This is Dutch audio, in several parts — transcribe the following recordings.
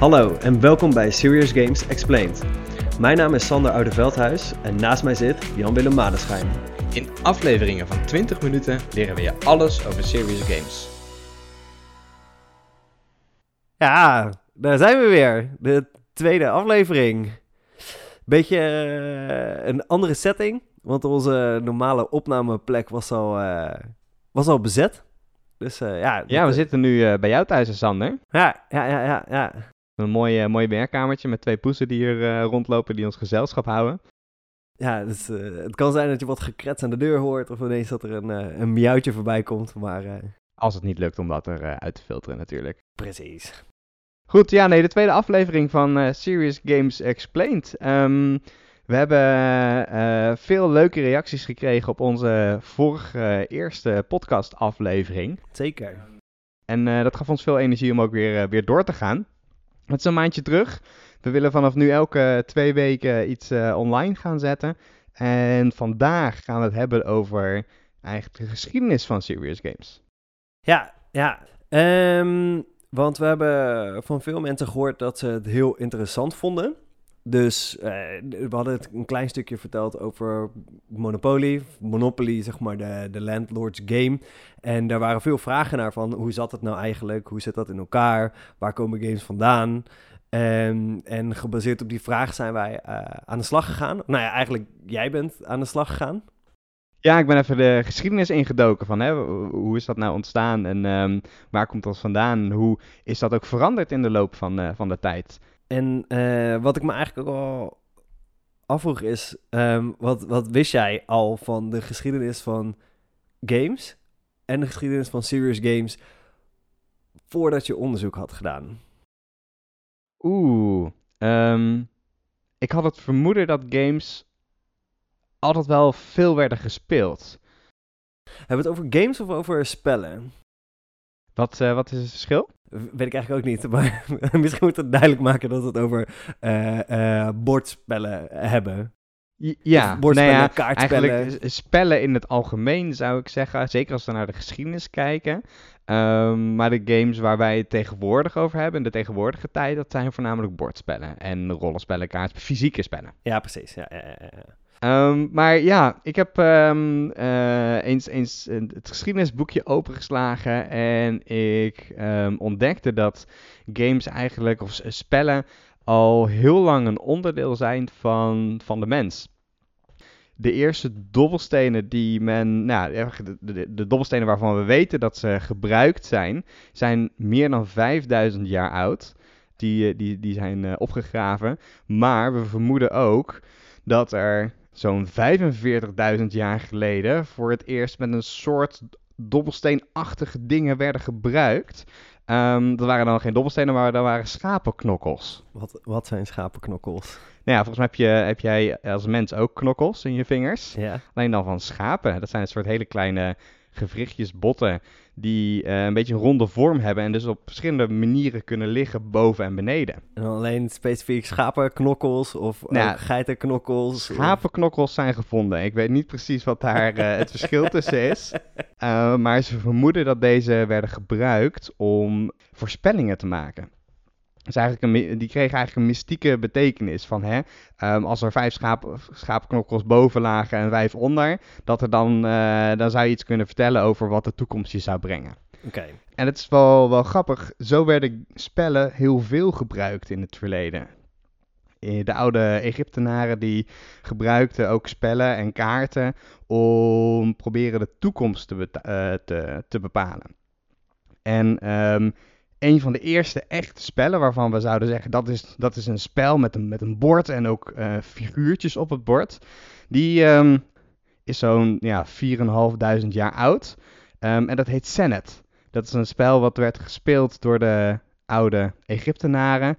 Hallo en welkom bij Serious Games Explained. Mijn naam is Sander Oudeveldhuis en naast mij zit Jan-Willem Madenschijn. In afleveringen van 20 minuten leren we je alles over serious games. Ja, daar zijn we weer. De tweede aflevering. Beetje uh, een andere setting, want onze normale opnameplek was al, uh, was al bezet. Dus uh, ja. Ja, we zitten nu bij jou thuis, Sander. Ja, ja, ja, ja. ja. Een mooi, mooi werkkamertje met twee poezen die hier rondlopen, die ons gezelschap houden. Ja, dus, het kan zijn dat je wat gekrets aan de deur hoort of ineens dat er een, een miauwtje voorbij komt, maar... Als het niet lukt om dat eruit uit te filteren natuurlijk. Precies. Goed, ja, nee, de tweede aflevering van uh, Serious Games Explained. Um, we hebben uh, veel leuke reacties gekregen op onze vorige uh, eerste podcast-aflevering. Zeker. En dat gaf ons veel energie om ook weer, weer door te gaan. Het is een maandje terug. We willen vanaf nu elke twee weken iets online gaan zetten. En vandaag gaan we het hebben over eigenlijk de geschiedenis van Serious Games. Ja, ja. Um, want we hebben van veel mensen gehoord dat ze het heel interessant vonden. Dus uh, we hadden het een klein stukje verteld over Monopoly, Monopoly, zeg maar, de, de landlord's game. En daar waren veel vragen naar van, hoe zat het nou eigenlijk? Hoe zit dat in elkaar? Waar komen games vandaan? En, en gebaseerd op die vraag zijn wij uh, aan de slag gegaan. Nou ja, eigenlijk jij bent aan de slag gegaan. Ja, ik ben even de geschiedenis ingedoken van hè, hoe is dat nou ontstaan en um, waar komt dat vandaan? Hoe is dat ook veranderd in de loop van, uh, van de tijd? En uh, wat ik me eigenlijk ook al afvroeg is, um, wat, wat wist jij al van de geschiedenis van games en de geschiedenis van serious games voordat je onderzoek had gedaan? Oeh, um, ik had het vermoeden dat games altijd wel veel werden gespeeld. Hebben we het over games of over spellen? Wat, uh, wat is het verschil? Weet ik eigenlijk ook niet, maar misschien moet het duidelijk maken dat we het over uh, uh, bordspellen hebben. Ja, bordspellen, nou ja, kaartspellen. Eigenlijk spellen in het algemeen zou ik zeggen, zeker als we naar de geschiedenis kijken. Um, maar de games waar wij het tegenwoordig over hebben, in de tegenwoordige tijd, dat zijn voornamelijk bordspellen en rollenspellen, kaartspellen, fysieke spellen. Ja, precies. Ja, ja, ja. Um, maar ja, ik heb um, uh, eens, eens het geschiedenisboekje opengeslagen en ik um, ontdekte dat games eigenlijk, of spellen, al heel lang een onderdeel zijn van, van de mens. De eerste dobbelstenen die men, nou, de, de, dobbelstenen waarvan we weten dat ze gebruikt zijn, zijn meer dan 5000 jaar oud. Die, eh, die, die zijn uh, opgegraven. Maar we vermoeden ook dat er zo'n 45.000 jaar geleden voor het eerst met een soort dobbelsteenachtige dingen werden gebruikt. Um, dat waren dan geen dobbelstenen, maar dat waren schapenknokkels. Wat, wat zijn schapenknokkels? Nou ja, volgens mij heb, je, heb jij als mens ook knokkels in je vingers. Ja. Alleen dan van schapen. Dat zijn een soort hele kleine gewrichtjes botten die uh, een beetje een ronde vorm hebben en dus op verschillende manieren kunnen liggen boven en beneden. En alleen specifiek schapenknokkels of nou, geitenknokkels? Schapenknokkels zijn gevonden. Ik weet niet precies wat daar uh, het verschil tussen is. Uh, maar ze vermoeden dat deze werden gebruikt om voorspellingen te maken. Dus eigenlijk een, die kregen eigenlijk een mystieke betekenis van hè, um, als er vijf schaap, schaapknokkels boven lagen en vijf onder, dat er dan, uh, dan zou je iets kunnen vertellen over wat de toekomst je zou brengen. Oké. En het is wel, wel grappig, zo werden spellen heel veel gebruikt in het verleden. Eh, de oude Egyptenaren die gebruikten ook spellen en kaarten om proberen de toekomst te, uh, te, te bepalen. En um, een van de eerste echte spellen waarvan we zouden zeggen dat is, dat is een spel met een, met een bord en ook uh, figuurtjes op het bord. Die um, is zo'n ja, 4.500 jaar oud um, en dat heet Senet. Dat is een spel wat werd gespeeld door de oude Egyptenaren.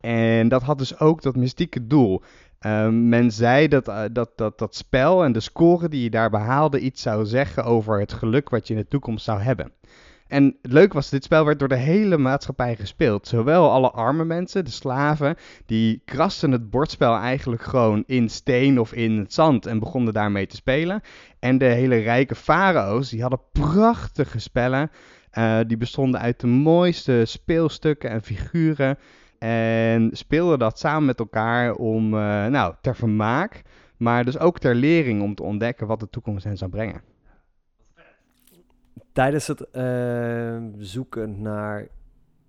En dat had dus ook dat mystieke doel. Um, men zei dat, uh, dat, dat dat spel en de score die je daar behaalde iets zou zeggen over het geluk wat je in de toekomst zou hebben. En het leuke was, dit spel werd door de hele maatschappij gespeeld. Zowel alle arme mensen, de slaven, die krasten het bordspel eigenlijk gewoon in steen of in het zand en begonnen daarmee te spelen. En de hele rijke farao's, die hadden prachtige spellen. Uh, die bestonden uit de mooiste speelstukken en figuren. En speelden dat samen met elkaar om, eh, nou, ter vermaak, maar dus ook ter lering om te ontdekken wat de toekomst hen zou brengen. Tijdens het eh, zoeken naar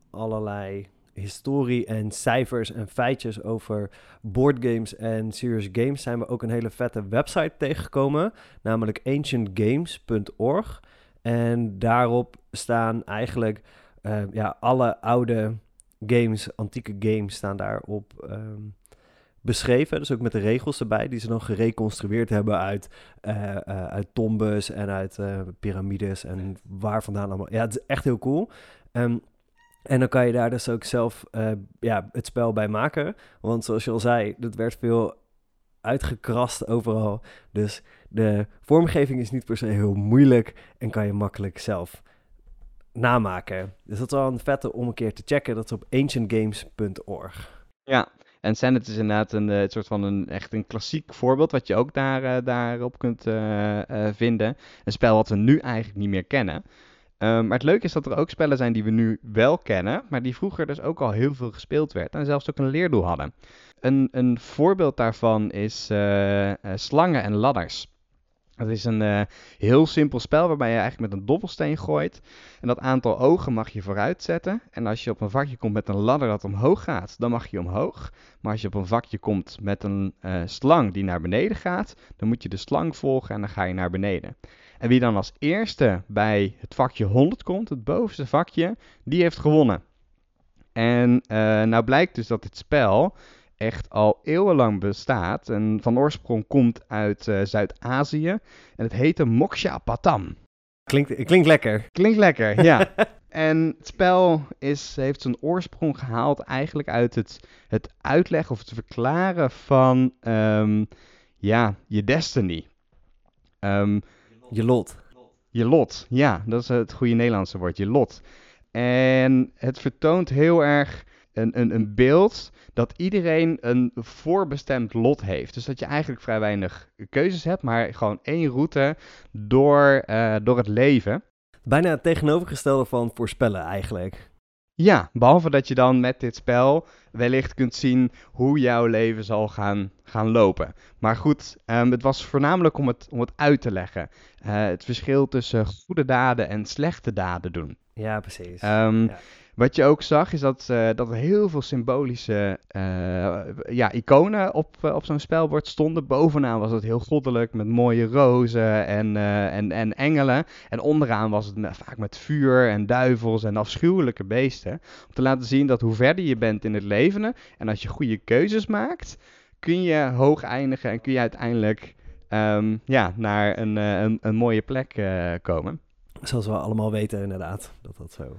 allerlei historie en cijfers en feitjes over boardgames en serious games zijn we ook een hele vette website tegengekomen, namelijk ancientgames.org. En daarop staan eigenlijk eh, ja, alle oude games, antieke games staan daarop ehm, beschreven. Dus ook met de regels erbij, die ze dan gereconstrueerd hebben uit, uh, uit tombes en uit piramides en waar vandaan allemaal. Ja, het is echt heel cool. Um, en dan kan je daar dus ook zelf ja, het spel bij maken. Want zoals je al zei, dat werd veel uitgekrast overal. Dus de vormgeving is niet per se heel moeilijk en kan je makkelijk zelf namaken. Dus dat is wel een vette om een keer te checken. Dat is op ancientgames.org. Ja, en Senet is inderdaad een, een, soort van een echt een klassiek voorbeeld wat je ook daar, uh, daarop kunt uh, vinden. Een spel wat we nu eigenlijk niet meer kennen. Um, maar het leuke is dat er ook spellen zijn die we nu wel kennen, maar die vroeger dus ook al heel veel gespeeld werd en zelfs ook een leerdoel hadden. Een, een voorbeeld daarvan is slangen en ladders. Het is een uh, heel simpel spel waarbij je eigenlijk met een dobbelsteen gooit. En dat aantal ogen mag je vooruit zetten. En als je op een vakje komt met een ladder dat omhoog gaat, dan mag je omhoog. Maar als je op een vakje komt met een slang die naar beneden gaat, dan moet je de slang volgen en dan ga je naar beneden. En wie dan als eerste bij het vakje 100 komt, het bovenste vakje, die heeft gewonnen. En uh, nou blijkt dus dat dit spel echt al eeuwenlang bestaat en van oorsprong komt uit uh, Zuid-Azië. En het heette Moksha Patam. Klinkt, klinkt lekker. Klinkt lekker, ja. en het spel is, heeft zijn oorsprong gehaald eigenlijk uit het, het uitleggen of het verklaren van um, ja, je destiny. Um, je lot. Je lot, ja, dat is het goede Nederlandse woord, je lot. En het vertoont heel erg een, een, een beeld dat iedereen een voorbestemd lot heeft. Dus dat je eigenlijk vrij weinig keuzes hebt, maar gewoon één route door, uh, door het leven. Bijna het tegenovergestelde van voorspellen eigenlijk. Ja, behalve dat je dan met dit spel wellicht kunt zien hoe jouw leven zal gaan, gaan lopen. Maar goed, um, het was voornamelijk om het, om het uit te leggen. Uh, het verschil tussen goede daden en slechte daden doen. Ja, precies. Um, ja. Wat je ook zag is dat, uh, dat er heel veel symbolische uh, ja, iconen op, uh, op zo'n spelbord stonden. Bovenaan was het heel goddelijk met mooie rozen en, en, en engelen. En onderaan was het vaak met vuur en duivels en afschuwelijke beesten. Om te laten zien dat hoe verder je bent in het leven en als je goede keuzes maakt, kun je hoog eindigen en kun je uiteindelijk um, ja, naar een, een, een mooie plek komen. Zoals we allemaal weten inderdaad, dat dat zo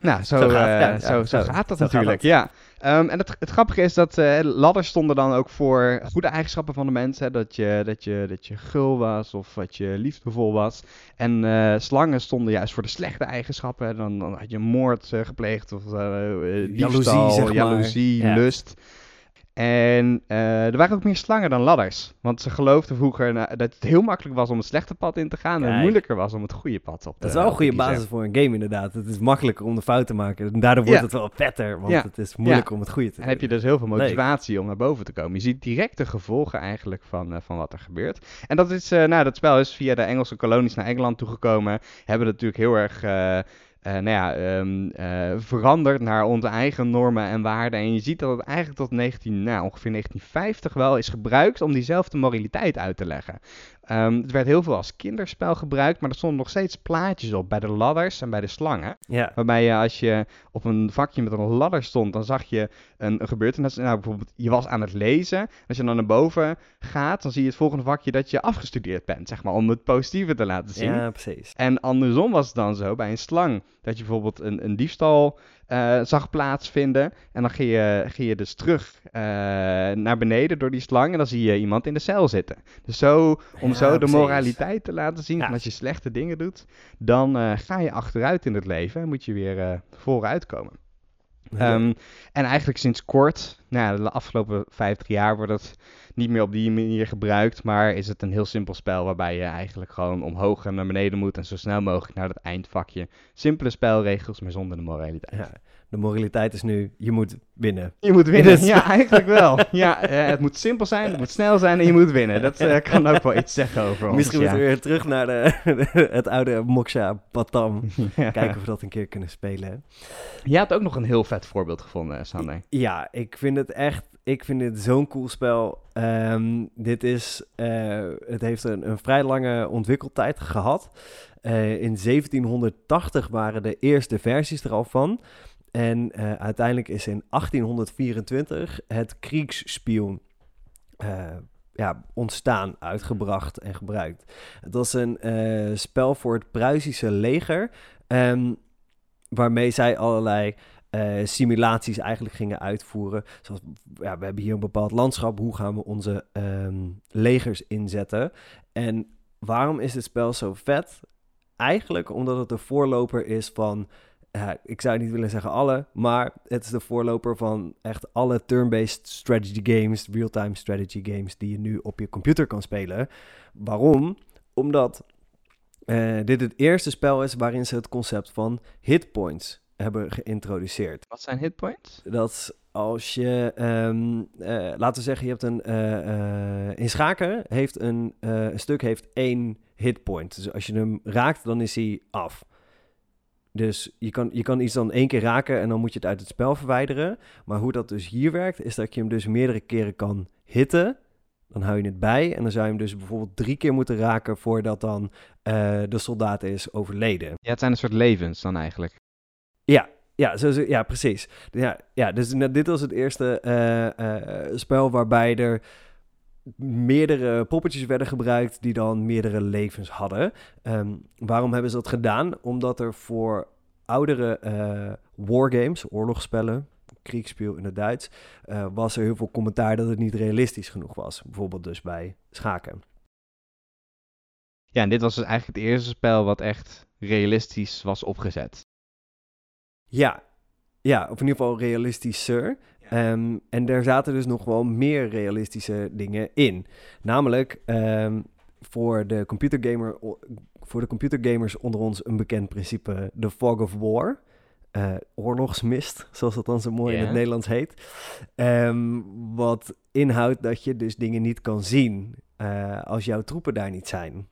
nou, zo, zo, gaat, uh, ja, zo, zo, gaat dat natuurlijk. Gaat ja. Um, en het, het, grappige is dat uh, ladders stonden dan ook voor goede eigenschappen van de mens. Hè, dat, je, dat, je, dat je gul was of dat je liefdevol was. En uh, slangen stonden juist voor de slechte eigenschappen. Dan, dan had je moord gepleegd of diefstal, jaloezie, zeg jaloezie lust. En uh, er waren ook meer slangen dan ladders. Want ze geloofden vroeger dat het heel makkelijk was om het slechte pad in te gaan. En het moeilijker was om het goede pad op te Dat is wel een goede basis voor een game inderdaad. Het is makkelijker om de fout te maken. En daardoor wordt Ja. het wel vetter. Want Ja. het is moeilijk Ja. om het goede te En heb je dus heel veel motivatie om naar boven te komen. Je ziet direct de gevolgen eigenlijk van, eh, van wat er gebeurt. En dat is, eh, nou, dat spel is via de Engelse kolonies naar Engeland toegekomen. Hebben natuurlijk heel erg. Eh, nou ja, ehm, eh, veranderd naar onze eigen normen en waarden. En je ziet dat het eigenlijk tot 19, nou, ongeveer 1950 wel is gebruikt om diezelfde moraliteit uit te leggen. Ehm, het werd heel veel als kinderspel gebruikt, maar er stonden nog steeds plaatjes op bij de ladders en bij de slangen. Ja. Waarbij je als je op een vakje met een ladder stond, dan zag je een, een gebeurtenis. Nou, bijvoorbeeld, je was aan het lezen. Als je dan naar boven gaat, dan zie je het volgende vakje dat je afgestudeerd bent, zeg maar, om het positieve te laten zien. ja, precies. En andersom was het dan zo bij een slang, dat je bijvoorbeeld een, een diefstal eh, zag plaatsvinden. En dan ging je, ging je dus terug eh, naar beneden door die slang en dan zie je iemand in de cel zitten. Dus zo, om Ja, zo de moraliteit te laten zien, Ja. van als je slechte dingen doet, dan eh, ga je achteruit in het leven en moet je weer vooruit komen. Ehm, en eigenlijk sinds kort, nou, ja, de afgelopen 50 jaar wordt het niet meer op die manier gebruikt, maar is het een heel simpel spel waarbij je eigenlijk gewoon omhoog en naar beneden moet en zo snel mogelijk naar het eindvakje. Simpele spelregels, maar zonder de moraliteit. Ja. De moraliteit is nu, je moet winnen. Je moet winnen. Dus- Ja, eigenlijk wel. Ja, eh, het moet simpel zijn, het moet snel zijn en je moet winnen. Dat eh, kan ook wel iets zeggen over ons. Misschien ja. moeten we weer terug naar de, het oude Moksha Batam. Ja. Kijken of we dat een keer kunnen spelen. Je had ook nog een heel vet voorbeeld gevonden, Sander. Ja, ik vind het echt. Ik vind dit zo'n cool spel. Ehm, dit is. eh, het heeft een, een vrij lange ontwikkeltijd gehad. Eh, in 1780 waren de eerste versies er al van. En eh, uiteindelijk is in 1824 het Kriegsspion eh, ja, ontstaan, uitgebracht en gebruikt. Het was een eh, spel voor het Pruisische leger. ehm, waarmee zij allerlei simulaties eigenlijk gingen uitvoeren. Zoals, ja, we hebben hier een bepaald landschap. Hoe gaan we onze ehm, legers inzetten? En waarom is dit spel zo vet? Eigenlijk omdat het de voorloper is van... ja, ik zou niet willen zeggen alle, maar het is de voorloper van echt alle turn-based strategy games, real-time strategy games die je nu op je computer kan spelen. Waarom? Omdat eh, dit het eerste spel is waarin ze het concept van hitpoints hebben geïntroduceerd. Wat zijn hitpoints? Dat als je, ehm, eh, laten we zeggen, je hebt een, eh, eh, in schaken heeft een, een stuk heeft één hitpoint. Dus als je hem raakt, dan is hij af. Dus je kan, je kan iets dan één keer raken en dan moet je het uit het spel verwijderen. Maar hoe dat dus hier werkt, is dat je hem dus meerdere keren kan hitten. Dan hou je het bij en dan zou je hem dus bijvoorbeeld drie keer moeten raken voordat dan eh, de soldaat is overleden. Ja, het zijn een soort levens dan eigenlijk. Ja, ja, zo, zo- ja precies. Ja, ja, dus dit was het eerste eh, eh, spel waarbij er meerdere poppetjes werden gebruikt die dan meerdere levens hadden. Ehm, waarom hebben ze dat gedaan? Omdat er voor oudere eh, wargames, oorlogsspellen, kriegspeel in het Duits, eh, was er heel veel commentaar dat het niet realistisch genoeg was. Bijvoorbeeld dus bij schaken. Ja, en dit was dus eigenlijk het eerste spel wat echt realistisch was opgezet. Ja, ja, of in ieder geval realistischer. Ehm, en daar zaten dus nog wel meer realistische dingen in. Namelijk ehm, voor, de computergamer, voor de computergamers onder ons een bekend principe, de fog of war. Eh, oorlogsmist, zoals dat dan zo mooi in het Nederlands heet. Ehm, wat inhoudt dat je dus dingen niet kan zien eh, als jouw troepen daar niet zijn.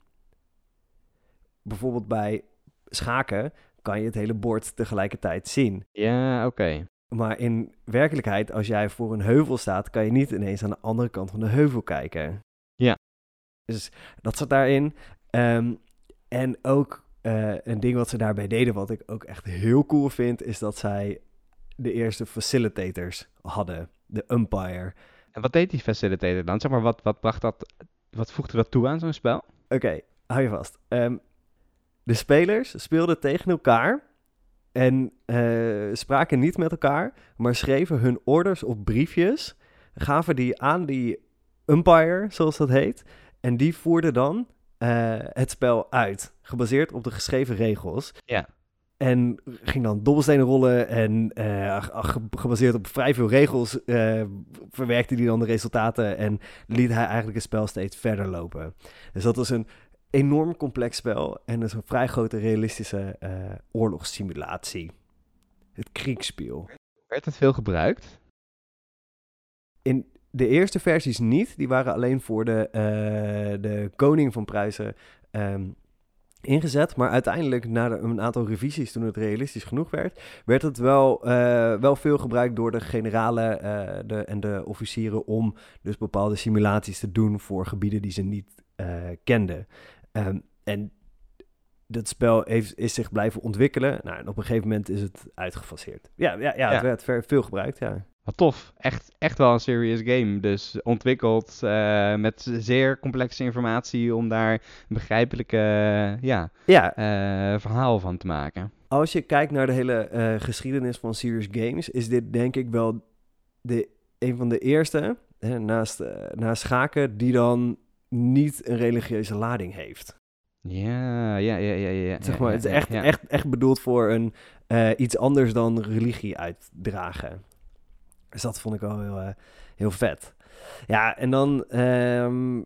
Bijvoorbeeld bij schaken kan je het hele bord tegelijkertijd zien. Ja, oké. Maar in werkelijkheid, als jij voor een heuvel staat, kan je niet ineens aan de andere kant van de heuvel kijken. Ja. Dus dat zat daarin. Ehm, en ook eh, een ding wat ze daarbij deden, wat ik ook echt heel cool vind, is dat zij de eerste facilitators hadden. De umpire. En wat deed die facilitator dan? Zeg maar, wat, wat bracht dat, wat voegde dat toe aan zo'n spel? Oké, hou je vast. Ehm, de spelers speelden tegen elkaar en eh, spraken niet met elkaar, maar schreven hun orders op briefjes, gaven die aan die umpire, zoals dat heet, en die voerde dan eh, het spel uit, gebaseerd op de geschreven regels. Ja. En ging dan dobbelstenen rollen en eh, ge- gebaseerd op vrij veel regels verwerkte hij dan de resultaten en liet hij eigenlijk het spel steeds verder lopen. Dus dat was een enorm complex spel en dus een vrij grote realistische eh, oorlogssimulatie. Het kriegspel. Werd het veel gebruikt? In de eerste versies niet, die waren alleen voor de, eh, de koning van Pruisen ehm, ingezet. Maar uiteindelijk, na de- een aantal revisies, toen het realistisch genoeg werd, werd het wel, eh, wel veel gebruikt door de generalen de, en de officieren om dus bepaalde simulaties te doen voor gebieden die ze niet kenden. Ehm, en dat spel heeft, is zich blijven ontwikkelen. Nou, en op een gegeven moment is het uitgefaseerd. Ja, ja, ja, Ja. het werd ver- veel gebruikt, ja. Wat tof. Echt, echt wel een serious game. Dus ontwikkeld eh, met zeer complexe informatie om daar een begrijpelijke ja, Ja, eh, verhaal van te maken. als je kijkt naar de hele eh, geschiedenis van serious games, is dit denk ik wel de, een van de eerste, hè, naast, naast schaken, die dan niet een religieuze lading heeft. Ja, ja, ja, ja. ja Zeg maar, ja, het is echt, echt, echt bedoeld voor een, eh, iets anders dan religie uitdragen. Dus dat vond ik wel heel, eh, heel vet. Ja, en dan... ehm,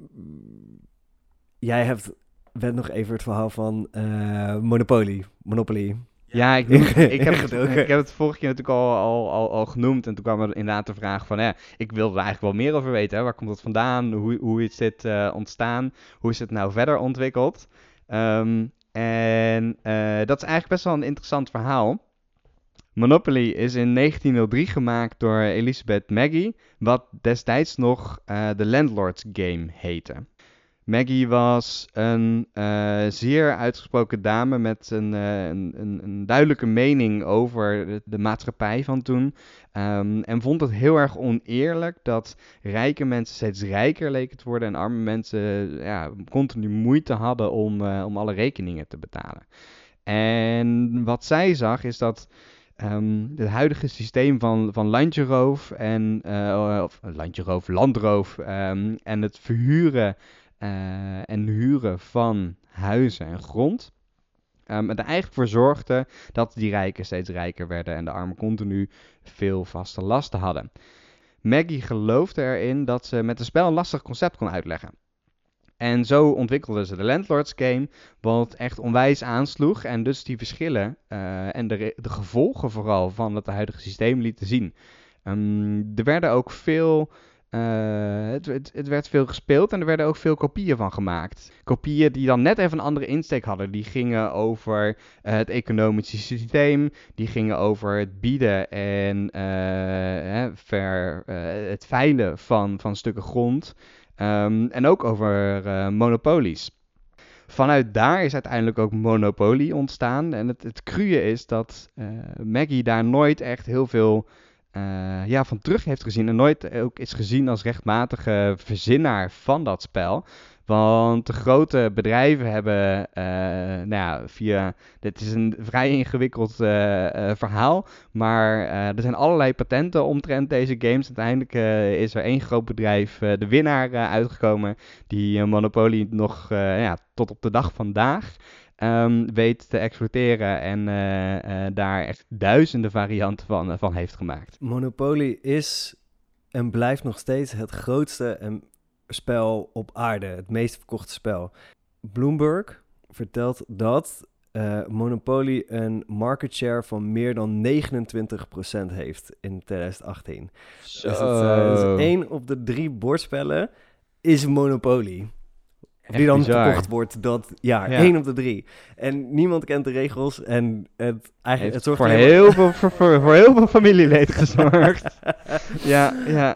jij hebt, werd nog even het verhaal van eh, Monopoly. Monopoly. Ja, ik, ik, ik, heb, het, ik heb het vorige keer natuurlijk al, al, al, al genoemd. En toen kwam er inderdaad de vraag van... Ja, ik wil er eigenlijk wel meer over weten. Hè. Waar komt dat vandaan? Hoe, hoe is dit uh, ontstaan? Hoe is het nou verder ontwikkeld? Um, en uh, dat is eigenlijk best wel een interessant verhaal. Monopoly is in 1903 gemaakt door Elizabeth Maggie, wat destijds nog uh, de Landlord's Game heette. Maggie was een uh, zeer uitgesproken dame met een, uh, een, een, een, duidelijke mening over de, maatschappij van toen. Um, en vond het heel erg oneerlijk dat rijke mensen steeds rijker leken te worden en arme mensen ja, continu moeite hadden om, uh, om alle rekeningen te betalen. En wat zij zag is dat Um, het huidige systeem van, van landjeroof en of landjeroof, landroof um, en het verhuren uh, en huren van huizen en grond. Um, er eigenlijk voor zorgde dat die rijken steeds rijker werden en de armen continu veel vaste lasten hadden. Maggie geloofde erin dat ze met een spel een lastig concept kon uitleggen. En zo ontwikkelden ze de Landlords Game, wat echt onwijs aansloeg en dus die verschillen uh, en de, de, gevolgen vooral van het huidige systeem lieten zien. Um, er werden ook veel het, het, het, werd veel gespeeld en er werden ook veel kopieën van gemaakt. Kopieën die dan net even een andere insteek hadden. Die gingen over uh, het economische systeem, die gingen over het bieden en uh, hè, ver, het veilen van, van stukken grond. Um, en ook over monopolies. Vanuit daar is uiteindelijk ook Monopoly ontstaan. En het, het cruie is dat Maggie daar nooit echt heel veel uh, ja, van terug heeft gezien en nooit ook is gezien als rechtmatige verzinnaar van dat spel. Want de grote bedrijven hebben, uh, nou ja, via. Dit is een vrij ingewikkeld uh, verhaal. Maar er zijn allerlei patenten omtrent deze games. Uiteindelijk is er één groot bedrijf de winnaar uitgekomen. Die Monopoly nog ja, tot op de dag vandaag um, weet te exploiteren en uh, uh, daar echt duizenden varianten van, uh, van heeft gemaakt. Monopoly is en blijft nog steeds het grootste spel op aarde, het meest verkochte spel. Bloomberg vertelt dat Monopoly een market share van meer dan 29% heeft in 2018. Zo. Dus, het, dus één op de drie bordspellen is Monopoly die dan bizar. verkocht wordt dat jaar. Ja. één op de drie. En niemand kent de regels. En het, eigenlijk, het zorgt voor, heel veel, voor, voor, voor, heel veel familieleed gezorgd. ja, ja.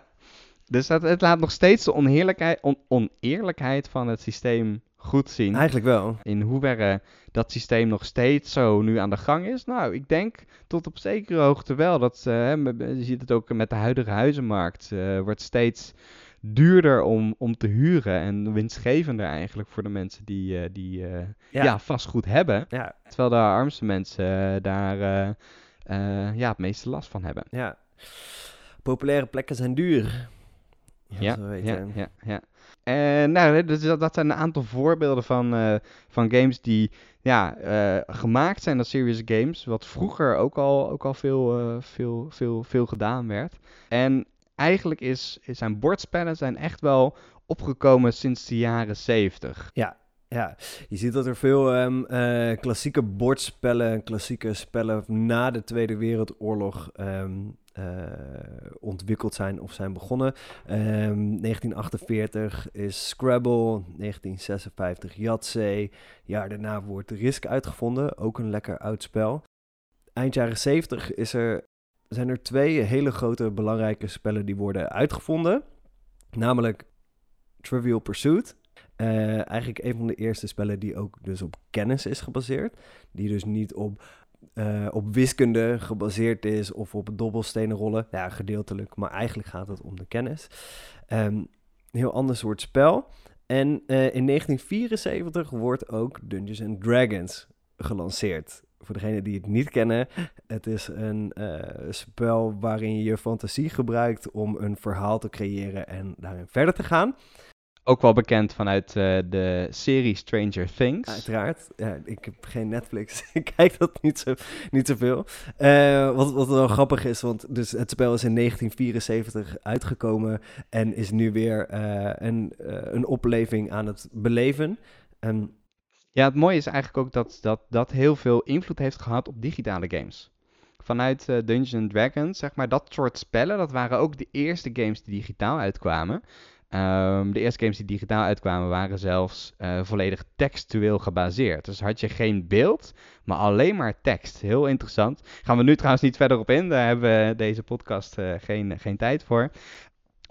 Dus dat, het laat nog steeds de oneerlijkheid, on, oneerlijkheid van het systeem goed zien. Eigenlijk wel. In hoeverre dat systeem nog steeds zo nu aan de gang is. Nou, ik denk tot op zekere hoogte wel. Dat, uh, je ziet het ook met de huidige huizenmarkt. Uh, wordt steeds duurder om, om te huren en winstgevender eigenlijk voor de mensen die, uh, die uh, ja. ja. vastgoed hebben. Ja. Terwijl de armste mensen uh, daar ja, het meeste last van hebben. Ja. Populaire plekken zijn duur. Ja, ja, ja, ja, ja. En nou, dus dat, dat zijn een aantal voorbeelden van, van games die ja, gemaakt zijn als serious games. Wat vroeger ook al, ook al veel, veel, veel, veel gedaan werd. En eigenlijk is, zijn bordspellen zijn echt wel opgekomen sinds de jaren 70. Ja, ja, je ziet dat er veel um, uh, klassieke bordspellen, klassieke spellen na de Tweede Wereldoorlog um, uh, ontwikkeld zijn of zijn begonnen. Um, 1948 is Scrabble, 1956 Yahtzee. Jaar daarna wordt Risk uitgevonden, ook een lekker oud spel. Eind jaren 70 is er zijn er twee hele grote belangrijke spellen die worden uitgevonden. Namelijk Trivial Pursuit. Uh, eigenlijk een van de eerste spellen die ook dus op kennis is gebaseerd. Die dus niet op, uh, op wiskunde gebaseerd is of op dobbelstenen rollen. Ja, gedeeltelijk, maar eigenlijk gaat het om de kennis. Een heel ander soort spel. En uh, in 1974 wordt ook Dungeons and Dragons gelanceerd voor degenen die het niet kennen, het is een uh, spel waarin je je fantasie gebruikt om een verhaal te creëren en daarin verder te gaan. Ook wel bekend vanuit uh, de serie Stranger Things. Uiteraard. Ja, ik heb geen Netflix. ik kijk dat niet, zo, niet zoveel. Uh, wat, wat wel grappig is, want dus het spel is in 1974 uitgekomen en is nu weer een, een opleving aan het beleven. En Ja, het mooie is eigenlijk ook dat dat, dat heel veel invloed heeft gehad op digitale games. Vanuit uh, Dungeons Dragons, zeg maar, dat soort spellen, dat waren ook de eerste games die digitaal uitkwamen. Um, de eerste games die digitaal uitkwamen waren zelfs uh, volledig textueel gebaseerd. Dus had je geen beeld, maar alleen maar tekst. Heel interessant. Gaan we nu trouwens niet verder op in. Daar hebben we deze podcast uh, geen, geen tijd voor.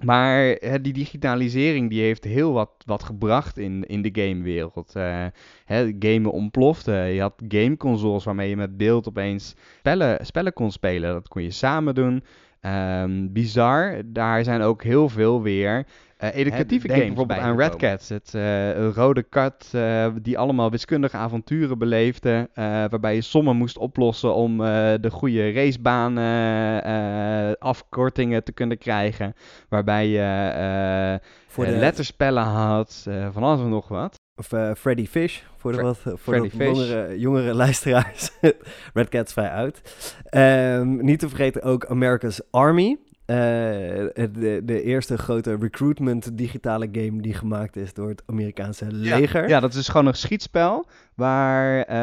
Maar die digitalisering die heeft heel wat, wat gebracht in, in de gamewereld. Uh, hè, gamen ontplofte. Je had gameconsoles waarmee je met beeld opeens spellen, spellen kon spelen. Dat kon je samen doen. Um, bizar. Daar zijn ook heel veel weer uh, educatieve games bijvoorbeeld aan Red Cats. Het uh, rode kat uh, die allemaal wiskundige avonturen beleefde. waarbij je sommen moest oplossen om de goede racebaan afkortingen te kunnen krijgen. Waarbij je voor de letterspellen had. van alles en nog wat. Of Freddy Fish, voor de, wat, voor de jongere, jongere luisteraars. Red Cats vrij uit. Um, niet te vergeten ook America's Army. Uh, de, de, eerste grote recruitment digitale game die gemaakt is door het Amerikaanse leger. Ja, ja dat is gewoon een schietspel waar, uh,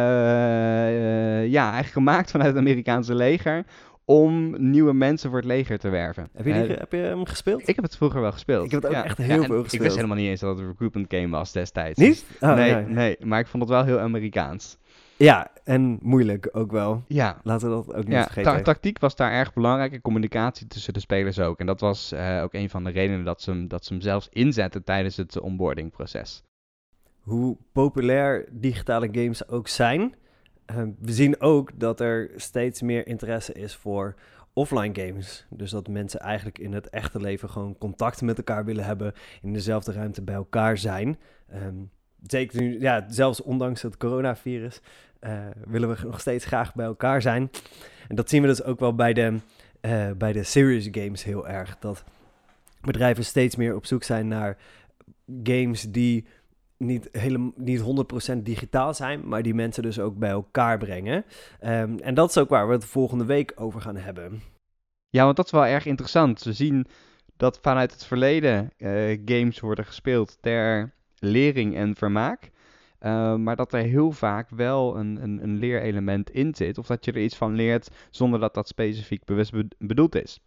uh, ja, eigenlijk gemaakt vanuit het Amerikaanse leger om nieuwe mensen voor het leger te werven. Heb je, die, heb je hem gespeeld? Ik heb het vroeger wel gespeeld. Ik heb het ook echt heel veel gespeeld. Ik wist helemaal niet eens dat het een recruitment game was destijds. Niet? Oh, nee, nee, maar ik vond het wel heel Amerikaans. Ja, en moeilijk ook wel. Ja. Laten we dat ook niet ja, vergeten. tactiek was daar erg belangrijk en communicatie tussen de spelers ook. En dat was uh, ook een van de redenen dat ze, hem, dat ze hem zelfs inzetten tijdens het onboardingproces. Hoe populair digitale games ook zijn, uh, we zien ook dat er steeds meer interesse is voor offline games. Dus dat mensen eigenlijk in het echte leven gewoon contact met elkaar willen hebben, in dezelfde ruimte bij elkaar zijn. Um, zeker nu, ja, zelfs ondanks het coronavirus, uh, willen we nog steeds graag bij elkaar zijn. En dat zien we dus ook wel bij de, uh, bij de serious games heel erg. Dat bedrijven steeds meer op zoek zijn naar games die niet, helemaal, niet 100% digitaal zijn, maar die mensen dus ook bij elkaar brengen. Um, en dat is ook waar we het volgende week over gaan hebben. Ja, want dat is wel erg interessant. We zien dat vanuit het verleden uh, games worden gespeeld ter lering en vermaak. Uh, maar dat er heel vaak wel een, een, een, leerelement in zit. Of dat je er iets van leert zonder dat dat specifiek bewust bedoeld is.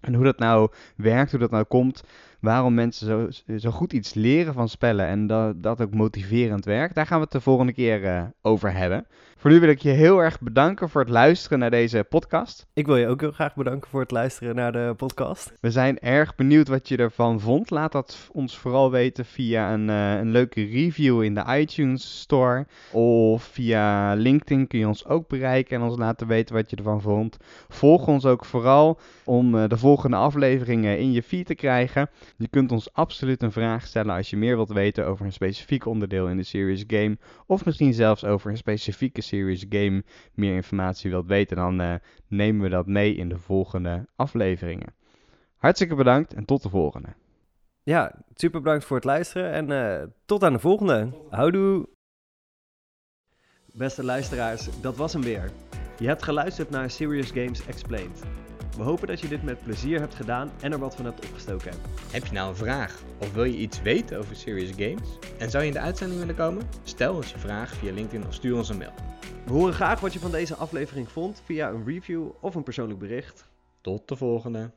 En hoe dat nou werkt, hoe dat nou komt, waarom mensen zo, zo goed iets leren van spellen en dat, dat ook motiverend werkt, daar gaan we het de volgende keer uh, over hebben. Voor nu wil ik je heel erg bedanken voor het luisteren naar deze podcast. Ik wil je ook heel graag bedanken voor het luisteren naar de podcast. We zijn erg benieuwd wat je ervan vond. Laat dat ons vooral weten via een, uh, een leuke review in de iTunes Store. Of via LinkedIn kun je ons ook bereiken en ons laten weten wat je ervan vond. Volg ons ook vooral om uh, de volgende afleveringen in je feed te krijgen. Je kunt ons absoluut een vraag stellen als je meer wilt weten over een specifiek onderdeel in de Serious Game. Of misschien zelfs over een specifieke Serious Game meer informatie wilt weten. Dan uh, nemen we dat mee in de volgende afleveringen. Hartstikke bedankt en tot de volgende. Ja, super bedankt voor het luisteren en uh, tot aan de volgende. Houdoe! Beste luisteraars, dat was hem weer. Je hebt geluisterd naar Serious Games Explained. We hopen dat je dit met plezier hebt gedaan en er wat van hebt opgestoken. Heb je nou een vraag of wil je iets weten over Serious Games? En zou je in de uitzending willen komen? Stel ons je vraag via LinkedIn of stuur ons een mail. We horen graag wat je van deze aflevering vond via een review of een persoonlijk bericht. Tot de volgende.